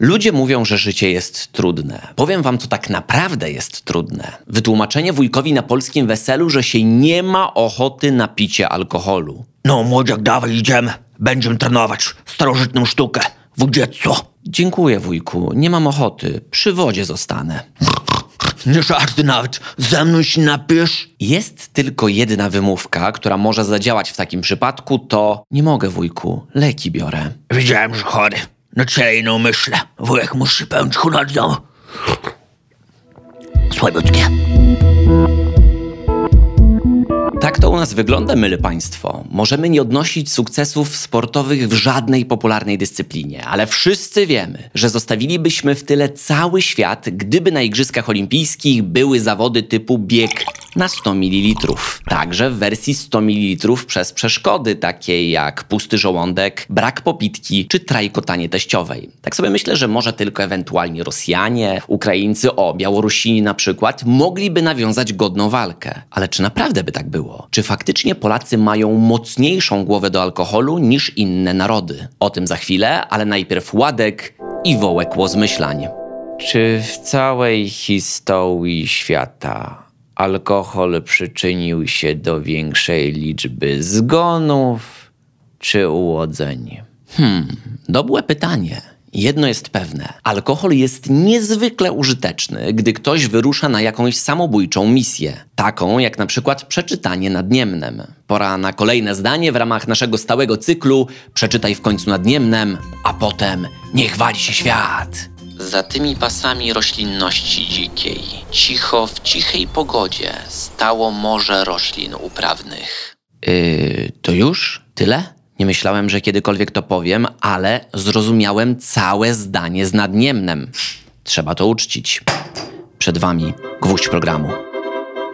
Ludzie mówią, że życie jest trudne. Powiem wam, co tak naprawdę jest trudne. Wytłumaczenie wujkowi na polskim weselu, że się nie ma ochoty na picie alkoholu. No, młodziak, dawaj, idziemy. Będziemy trenować starożytną sztukę. Wódziectwo. Dziękuję, wujku, nie mam ochoty. Przy wodzie zostanę. Nie żarty nawet. Ze mną się napijesz? Jest tylko jedna wymówka, która może zadziałać w takim przypadku, to nie mogę, wujku, leki biorę. Wiedziałem, że chory. No co ja ino myślę? Wujek musi pełnić honor domu. Słabiutkie. Tak to u nas wygląda, myle Państwo. Możemy nie odnosić sukcesów sportowych w żadnej popularnej dyscyplinie, ale wszyscy wiemy, że zostawilibyśmy w tyle cały świat, gdyby na Igrzyskach Olimpijskich były zawody typu bieg na 100 ml. Także w wersji 100 ml przez przeszkody, takie jak pusty żołądek, brak popitki czy trajkotanie teściowej. Tak sobie myślę, że może tylko ewentualnie Rosjanie, Ukraińcy, o Białorusini na przykład, mogliby nawiązać godną walkę. Ale czy naprawdę by tak było? Czy faktycznie Polacy mają mocniejszą głowę do alkoholu niż inne narody? O tym za chwilę, ale najpierw Ładek i wołek łozmyślań. Czy w całej historii świata alkohol przyczynił się do większej liczby zgonów czy ułodzeń? Hmm, dobre pytanie. Jedno jest pewne: alkohol jest niezwykle użyteczny, gdy ktoś wyrusza na jakąś samobójczą misję, taką jak na przykład przeczytanie nad Niemnem. Pora na kolejne zdanie w ramach naszego stałego cyklu Przeczytaj w końcu nad Niemnem, a potem niech wali się świat. Za tymi pasami roślinności dzikiej, cicho w cichej pogodzie, stało morze roślin uprawnych. Yy, to już? Tyle? Nie myślałem, że kiedykolwiek to powiem, ale zrozumiałem całe zdanie z nadniemnem. Trzeba to uczcić. Przed wami gwóźdź programu.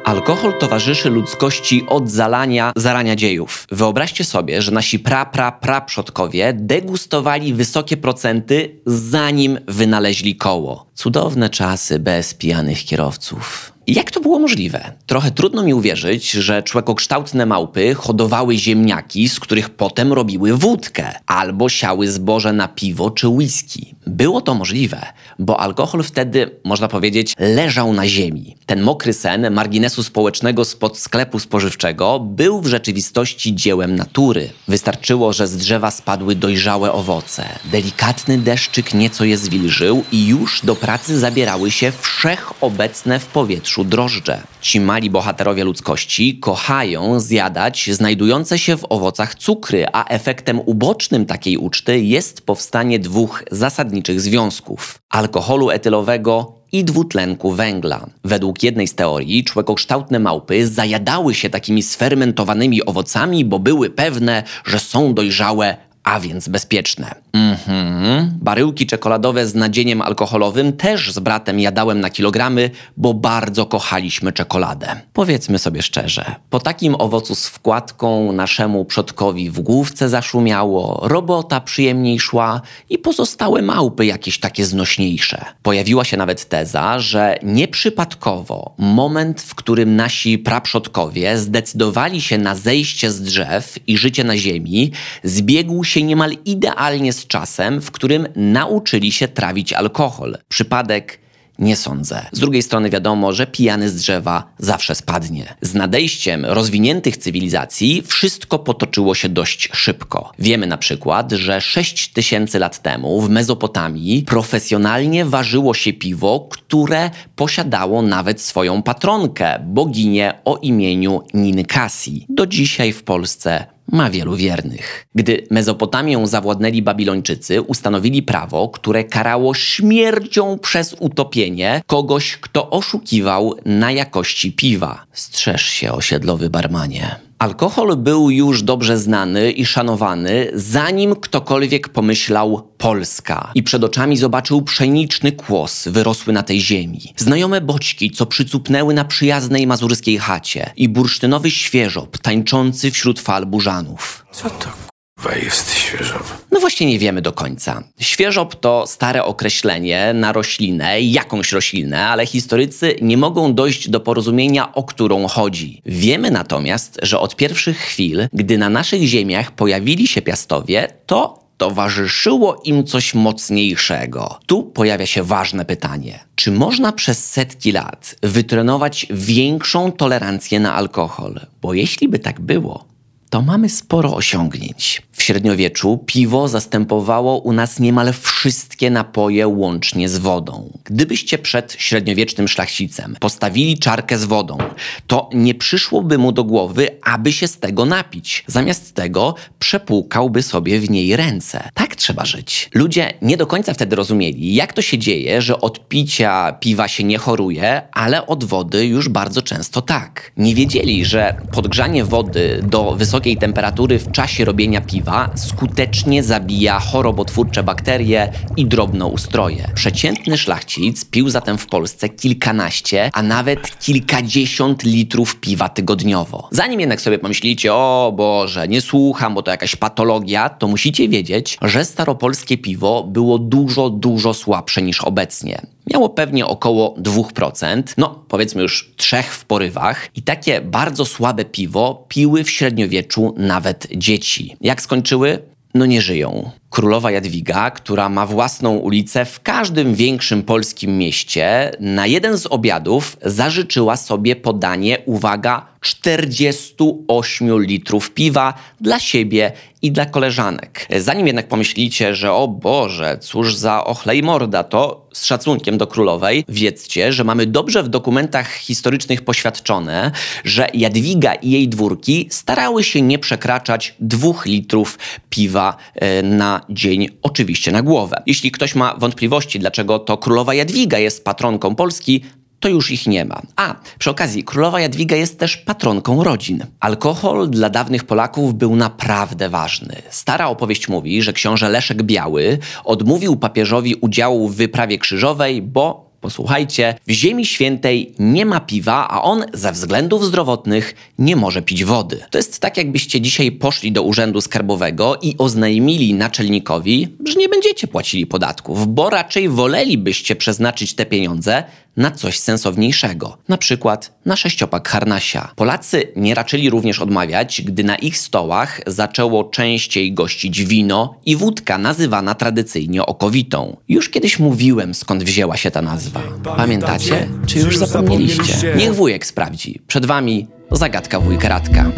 Alkohol towarzyszy ludzkości od zalania zarania dziejów. Wyobraźcie sobie, że nasi pra, pra, pra przodkowie degustowali wysokie procenty, zanim wynaleźli koło. Cudowne czasy bez pijanych kierowców. Jak to było możliwe? Trochę trudno mi uwierzyć, że człekokształtne małpy hodowały ziemniaki, z których potem robiły wódkę, albo siały zboże na piwo czy whisky. Było to możliwe, bo alkohol wtedy, można powiedzieć, leżał na ziemi. Ten mokry sen marginesu społecznego spod sklepu spożywczego był w rzeczywistości dziełem natury. Wystarczyło, że z drzewa spadły dojrzałe owoce. Delikatny deszczyk nieco je zwilżył i już do pracy zabierały się wszechobecne w powietrzu drożdże. Ci mali bohaterowie ludzkości kochają zjadać znajdujące się w owocach cukry, a efektem ubocznym takiej uczty jest powstanie dwóch zasadniczych związków: alkoholu etylowego i dwutlenku węgla. Według jednej z teorii człekokształtne małpy zajadały się takimi sfermentowanymi owocami, bo były pewne, że są dojrzałe a więc bezpieczne. Mhm. Baryłki czekoladowe z nadzieniem alkoholowym też z bratem jadałem na kilogramy, bo bardzo kochaliśmy czekoladę. Powiedzmy sobie szczerze, po takim owocu z wkładką naszemu przodkowi w główce zaszumiało, robota przyjemniej szła i pozostałe małpy jakieś takie znośniejsze. Pojawiła się nawet teza, że nieprzypadkowo moment, w którym nasi praprzodkowie zdecydowali się na zejście z drzew i życie na ziemi, zbiegł się niemal idealnie z czasem, w którym nauczyli się trawić alkohol. Przypadek nie sądzę. Z drugiej strony wiadomo, że pijany z drzewa zawsze spadnie. Z nadejściem rozwiniętych cywilizacji wszystko potoczyło się dość szybko. Wiemy na przykład, że 6 tysięcy lat temu w Mezopotamii profesjonalnie ważyło się piwo, które posiadało nawet swoją patronkę, boginię o imieniu Ninkasi. Do dzisiaj w Polsce ma wielu wiernych. Gdy Mezopotamią zawładnęli Babilończycy, ustanowili prawo, które karało śmiercią przez utopienie kogoś, kto oszukiwał na jakości piwa. Strzeż się, osiedlowy barmanie. Alkohol był już dobrze znany i szanowany, zanim ktokolwiek pomyślał Polska. I przed oczami zobaczył pszeniczny kłos wyrosły na tej ziemi, znajome boćki, co przycupnęły na przyjaznej mazurskiej chacie. I bursztynowy świeżop tańczący wśród fal burzanów. Co to k***wa jest świeżop? No właśnie nie wiemy do końca. Świeżop to stare określenie na roślinę, jakąś roślinę, ale historycy nie mogą dojść do porozumienia, o którą chodzi. Wiemy natomiast, że od pierwszych chwil, gdy na naszych ziemiach pojawili się piastowie, to towarzyszyło im coś mocniejszego. Tu pojawia się ważne pytanie. Czy można przez setki lat wytrenować większą tolerancję na alkohol? Bo jeśli by tak było, to mamy sporo osiągnięć. W średniowieczu piwo zastępowało u nas niemal wszystkie napoje łącznie z wodą. Gdybyście przed średniowiecznym szlachcicem postawili czarkę z wodą, to nie przyszłoby mu do głowy, aby się z tego napić. Zamiast tego przepłukałby sobie w niej ręce. Tak trzeba żyć. Ludzie nie do końca wtedy rozumieli, jak to się dzieje, że od picia piwa się nie choruje, ale od wody już bardzo często tak. Nie wiedzieli, że podgrzanie wody do wysokiej temperatury w czasie robienia piwa skutecznie zabija chorobotwórcze bakterie i drobnoustroje. Przeciętny szlachcic pił zatem w Polsce kilkanaście, a nawet kilkadziesiąt litrów piwa tygodniowo. Zanim jednak sobie pomyślicie, o Boże, nie słucham, bo to jakaś patologia, to musicie wiedzieć, że staropolskie piwo było dużo, dużo słabsze niż obecnie. Miało pewnie około 2%, no powiedzmy już trzech w porywach i takie bardzo słabe piwo piły w średniowieczu nawet dzieci. Jak skończyły? No nie żyją. Królowa Jadwiga, która ma własną ulicę w każdym większym polskim mieście, na jeden z obiadów zażyczyła sobie podanie, uwaga, 48 litrów piwa dla siebie i dla koleżanek. Zanim jednak pomyślicie, że o Boże, cóż za ochlej morda, to z szacunkiem do królowej wiedzcie, że mamy dobrze w dokumentach historycznych poświadczone, że Jadwiga i jej dwórki starały się nie przekraczać dwóch litrów piwa e, na dzień, oczywiście na głowę. Jeśli ktoś ma wątpliwości, dlaczego to królowa Jadwiga jest patronką Polski, to już ich nie ma. A, przy okazji, królowa Jadwiga jest też patronką rodzin. Alkohol dla dawnych Polaków był naprawdę ważny. Stara opowieść mówi, że książę Leszek Biały odmówił papieżowi udziału w wyprawie krzyżowej, bo Posłuchajcie, w Ziemi Świętej nie ma piwa, a on ze względów zdrowotnych nie może pić wody. To jest tak, jakbyście dzisiaj poszli do urzędu skarbowego i oznajmili naczelnikowi, że nie będziecie płacili podatków, bo raczej wolelibyście przeznaczyć te pieniądze na coś sensowniejszego, na przykład na sześciopak harnasia. Polacy nie raczyli również odmawiać, gdy na ich stołach zaczęło częściej gościć wino i wódka nazywana tradycyjnie okowitą. Już kiedyś mówiłem, skąd wzięła się ta nazwa. Pamiętacie? Czy już zapomnieliście? Niech wujek sprawdzi. Przed wami zagadka wujka Radka.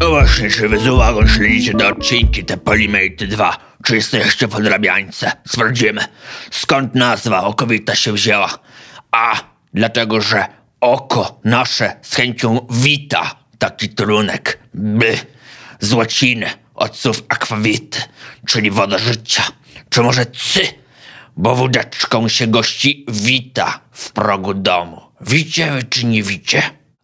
No właśnie, czy wy z uwagą śledzicie te odcinki, te Polimate 2? Czy jesteście w odrabiańce? Sprawdzimy. Skąd nazwa okowita się wzięła? A, dlatego, że oko nasze z chęcią wita taki trunek. By, z łaciny, od słów aquavit, czyli woda życia. Czy może cy, bo wódeczką się gości wita w progu domu. Wicie czy nie wicie?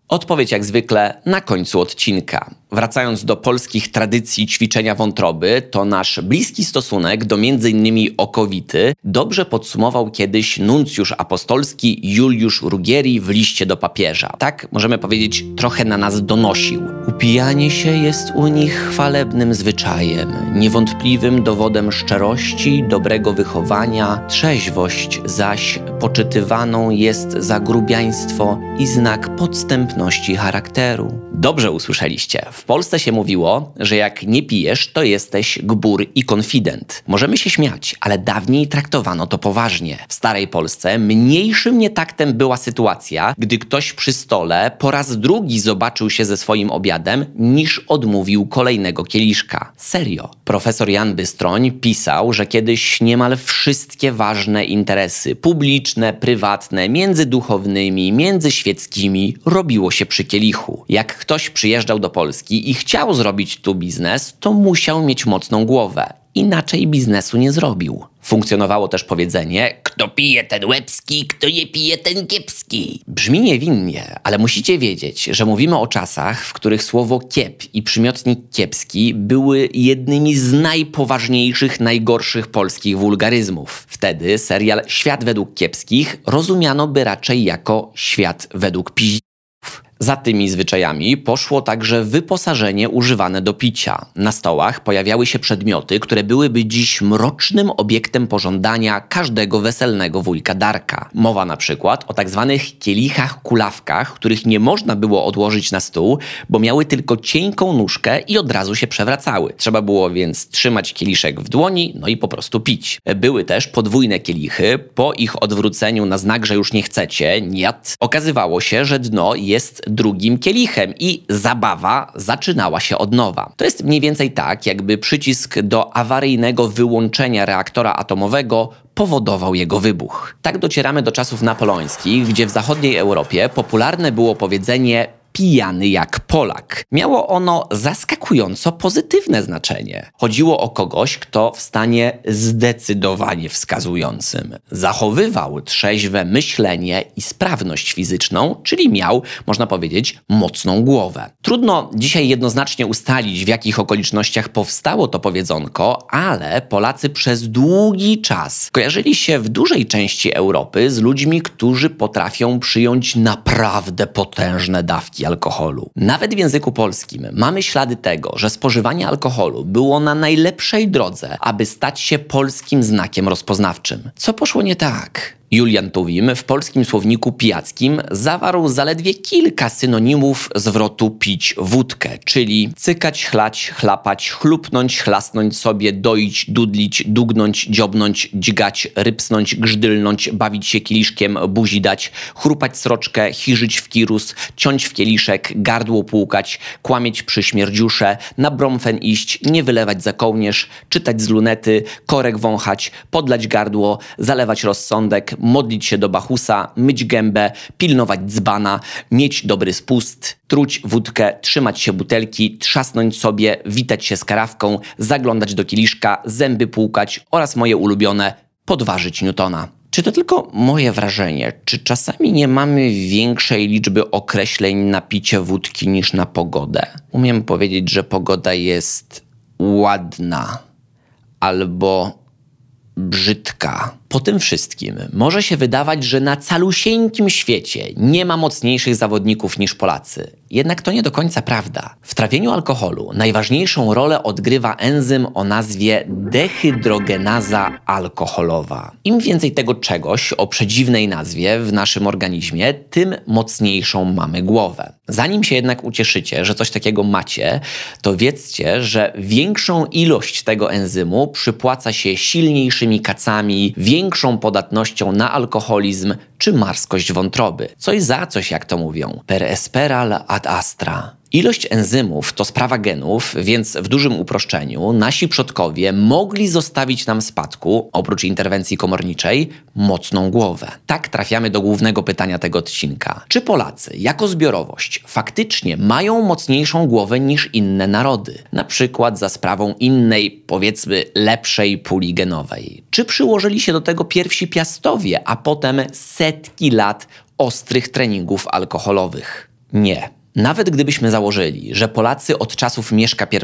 Odpowiedź jak zwykle na końcu odcinka. Wracając do polskich tradycji ćwiczenia wątroby, to nasz bliski stosunek do m.in. okowity dobrze podsumował kiedyś nuncjusz apostolski Juliusz Rugieri w liście do papieża. Tak, możemy powiedzieć, trochę na nas donosił. Upijanie się jest u nich chwalebnym zwyczajem, niewątpliwym dowodem szczerości, dobrego wychowania, trzeźwość zaś poczytywaną jest za grubiaństwo i znak podstępności charakteru. Dobrze usłyszeliście. W Polsce się mówiło, że jak nie pijesz, to jesteś gbur i konfident. Możemy się śmiać, ale dawniej traktowano to poważnie. W starej Polsce mniejszym nietaktem była sytuacja, gdy ktoś przy stole po raz drugi zobaczył się ze swoim obiadem, niż odmówił kolejnego kieliszka. Serio. Profesor Jan Bystroń pisał, że kiedyś niemal wszystkie ważne interesy publiczne, prywatne, międzyduchownymi, międzyświeckimi robiło się przy kielichu. Jak ktoś przyjeżdżał do Polski i chciał zrobić tu biznes, to musiał mieć mocną głowę. Inaczej biznesu nie zrobił. Funkcjonowało też powiedzenie: Kto pije ten łebski, kto nie pije ten kiepski. Brzmi niewinnie, ale musicie wiedzieć, że mówimy o czasach, w których słowo kiep i przymiotnik kiepski były jednymi z najpoważniejszych, najgorszych polskich wulgaryzmów. Wtedy serial Świat według kiepskich rozumiano by raczej jako świat według piździ. Za tymi zwyczajami poszło także wyposażenie używane do picia. Na stołach pojawiały się przedmioty, które byłyby dziś mrocznym obiektem pożądania każdego weselnego wujka Darka. Mowa na przykład o tak zwanych kielichach kulawkach, których nie można było odłożyć na stół, bo miały tylko cienką nóżkę i od razu się przewracały. Trzeba było więc trzymać kieliszek w dłoni, no i po prostu pić. Były też podwójne kielichy. Po ich odwróceniu na znak, że już nie chcecie, niet, okazywało się, że dno jest drugim kielichem i zabawa zaczynała się od nowa. To jest mniej więcej tak, jakby przycisk do awaryjnego wyłączenia reaktora atomowego powodował jego wybuch. Tak docieramy do czasów napoleońskich, gdzie w zachodniej Europie popularne było powiedzenie pijany jak Polak. Miało ono zaskakująco pozytywne znaczenie. Chodziło o kogoś, kto w stanie zdecydowanie wskazującym zachowywał trzeźwe myślenie i sprawność fizyczną, czyli miał, można powiedzieć, mocną głowę. Trudno dzisiaj jednoznacznie ustalić, w jakich okolicznościach powstało to powiedzonko, ale Polacy przez długi czas kojarzyli się w dużej części Europy z ludźmi, którzy potrafią przyjąć naprawdę potężne dawki alkoholu. Nawet w języku polskim mamy ślady tego, że spożywanie alkoholu było na najlepszej drodze, aby stać się polskim znakiem rozpoznawczym. Co poszło nie tak? Julian Tuwim w polskim słowniku pijackim zawarł zaledwie kilka synonimów zwrotu pić wódkę, czyli cykać, chlać, chlapać, chlupnąć, chlasnąć sobie, doić, dudlić, dugnąć, dziobnąć, dźgać, rypsnąć, grzdylnąć, bawić się kieliszkiem, buzi dać, chrupać sroczkę, chirzyć w kirus, ciąć w kieliszek, gardło płukać, kłamieć przy śmierdziusze, na bromfen iść, nie wylewać za kołnierz, czytać z lunety, korek wąchać, podlać gardło, zalewać rozsądek, modlić się do Bachusa, myć gębę, pilnować dzbana, mieć dobry spust, truć wódkę, trzymać się butelki, trzasnąć sobie, witać się z karawką, zaglądać do kieliszka, zęby płukać oraz moje ulubione podważyć Newtona. Czy to tylko moje wrażenie? Czy czasami nie mamy większej liczby określeń na picie wódki niż na pogodę? Umiem powiedzieć, że pogoda jest ładna albo brzydka. Po tym wszystkim może się wydawać, że na calusieńkim świecie nie ma mocniejszych zawodników niż Polacy. Jednak to nie do końca prawda. W trawieniu alkoholu najważniejszą rolę odgrywa enzym o nazwie dehydrogenaza alkoholowa. Im więcej tego czegoś o przedziwnej nazwie w naszym organizmie, tym mocniejszą mamy głowę. Zanim się jednak ucieszycie, że coś takiego macie, to wiedzcie, że większą ilość tego enzymu przypłaca się silniejszymi kacami, podatnością na alkoholizm czy marskość wątroby. Coś za coś, jak to mówią. Per esperal ad astra. Ilość enzymów to sprawa genów, więc w dużym uproszczeniu nasi przodkowie mogli zostawić nam spadku, oprócz interwencji komorniczej, mocną głowę. Tak trafiamy do głównego pytania tego odcinka. Czy Polacy, jako zbiorowość, faktycznie mają mocniejszą głowę niż inne narody? Na przykład za sprawą innej, powiedzmy, lepszej puli genowej. Czy przyłożyli się do tego pierwsi piastowie, a potem setki lat ostrych treningów alkoholowych? Nie. Nawet gdybyśmy założyli, że Polacy od czasów Mieszka I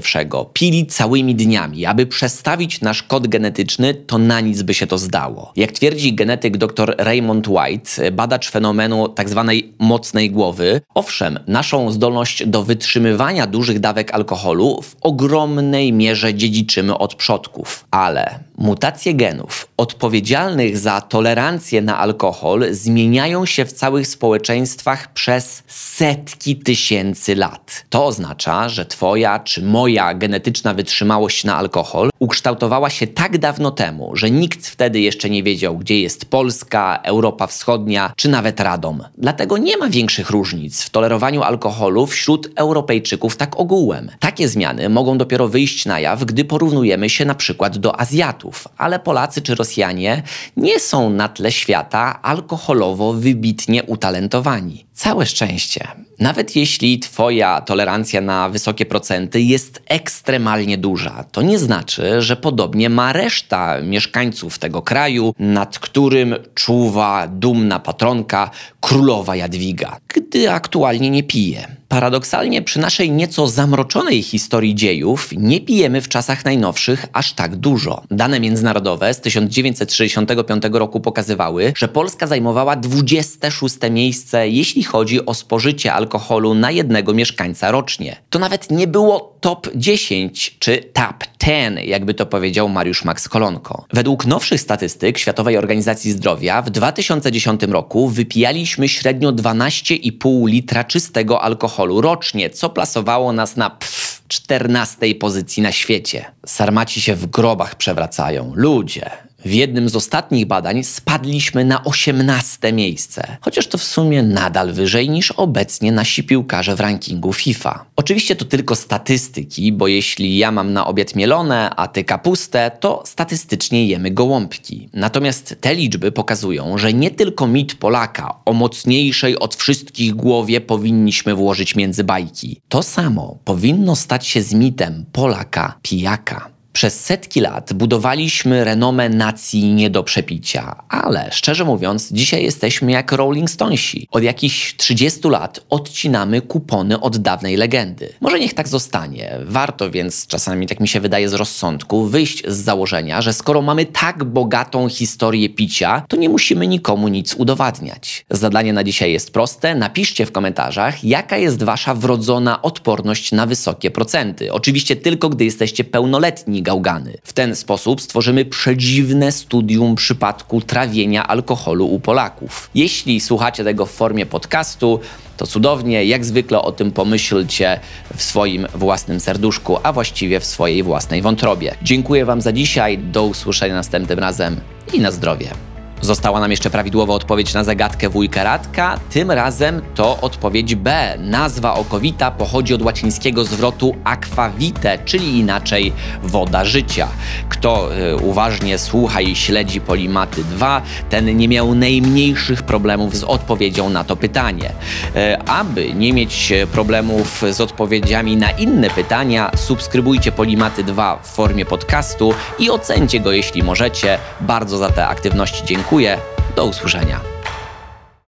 pili całymi dniami, aby przestawić nasz kod genetyczny, to na nic by się to zdało. Jak twierdzi genetyk dr Raymond White, badacz fenomenu tzw. Tak mocnej głowy, owszem, naszą zdolność do wytrzymywania dużych dawek alkoholu w ogromnej mierze dziedziczymy od przodków, ale mutacje genów odpowiedzialnych za tolerancję na alkohol zmieniają się w całych społeczeństwach przez setki tysięcy lat. To oznacza, że Twoja czy moja genetyczna wytrzymałość na alkohol ukształtowała się tak dawno temu, że nikt wtedy jeszcze nie wiedział, gdzie jest Polska, Europa Wschodnia czy nawet Radom. Dlatego nie ma większych różnic w tolerowaniu alkoholu wśród Europejczyków tak ogółem. Takie zmiany mogą dopiero wyjść na jaw, gdy porównujemy się na przykład do Azjatów, ale Polacy czy Rosjanie nie są na tle świata alkoholowo wybitnie utalentowani. Całe szczęście. Nawet jeśli Twoja tolerancja na wysokie procenty jest ekstremalnie duża, to nie znaczy, że podobnie ma reszta mieszkańców tego kraju, nad którym czuwa dumna patronka królowa Jadwiga, gdy aktualnie nie pije. Paradoksalnie przy naszej nieco zamroczonej historii dziejów nie pijemy w czasach najnowszych aż tak dużo. Dane międzynarodowe z 1965 roku pokazywały, że Polska zajmowała 26 miejsce, jeśli chodzi o spożycie alkoholu na jednego mieszkańca rocznie. To nawet nie było top 10 czy top 10, jakby to powiedział Mariusz Max Kolonko. Według nowszych statystyk Światowej Organizacji Zdrowia w 2010 roku wypijaliśmy średnio 12,5 litra czystego alkoholu rocznie, co plasowało nas na pff, 14 pozycji na świecie. Sarmaci się w grobach przewracają. Ludzie, w jednym z ostatnich badań spadliśmy na 18 miejsce, chociaż to w sumie nadal wyżej niż obecnie nasi piłkarze w rankingu FIFA. Oczywiście to tylko statystyki, bo jeśli ja mam na obiad mielone, a ty kapustę, to statystycznie jemy gołąbki. Natomiast te liczby pokazują, że nie tylko mit Polaka o mocniejszej od wszystkich głowie powinniśmy włożyć między bajki. To samo powinno stać się z mitem Polaka pijaka. Przez setki lat budowaliśmy renomę nacji nie do przepicia, ale szczerze mówiąc, dzisiaj jesteśmy jak Rolling Stonesi. Od jakichś 30 lat odcinamy kupony od dawnej legendy. Może niech tak zostanie. Warto więc, czasami tak mi się wydaje z rozsądku, wyjść z założenia, że skoro mamy tak bogatą historię picia, to nie musimy nikomu nic udowadniać. Zadanie na dzisiaj jest proste. Napiszcie w komentarzach, jaka jest wasza wrodzona odporność na wysokie procenty. Oczywiście tylko gdy jesteście pełnoletni gałgany. W ten sposób stworzymy przedziwne studium przypadku trawienia alkoholu u Polaków. Jeśli słuchacie tego w formie podcastu, to cudownie, jak zwykle o tym pomyślcie w swoim własnym serduszku, a właściwie w swojej własnej wątrobie. Dziękuję Wam za dzisiaj, do usłyszenia następnym razem i na zdrowie. Została nam jeszcze prawidłowa odpowiedź na zagadkę wujka Radka. Tym razem to odpowiedź B. Nazwa okowita pochodzi od łacińskiego zwrotu aquavite, czyli inaczej woda życia. Kto y, uważnie słucha i śledzi Polimaty 2, ten nie miał najmniejszych problemów z odpowiedzią na to pytanie. Y, aby nie mieć problemów z odpowiedziami na inne pytania, subskrybujcie Polimaty 2 w formie podcastu i ocencie go, jeśli możecie. Bardzo za te aktywności dziękuję. Do usłyszenia.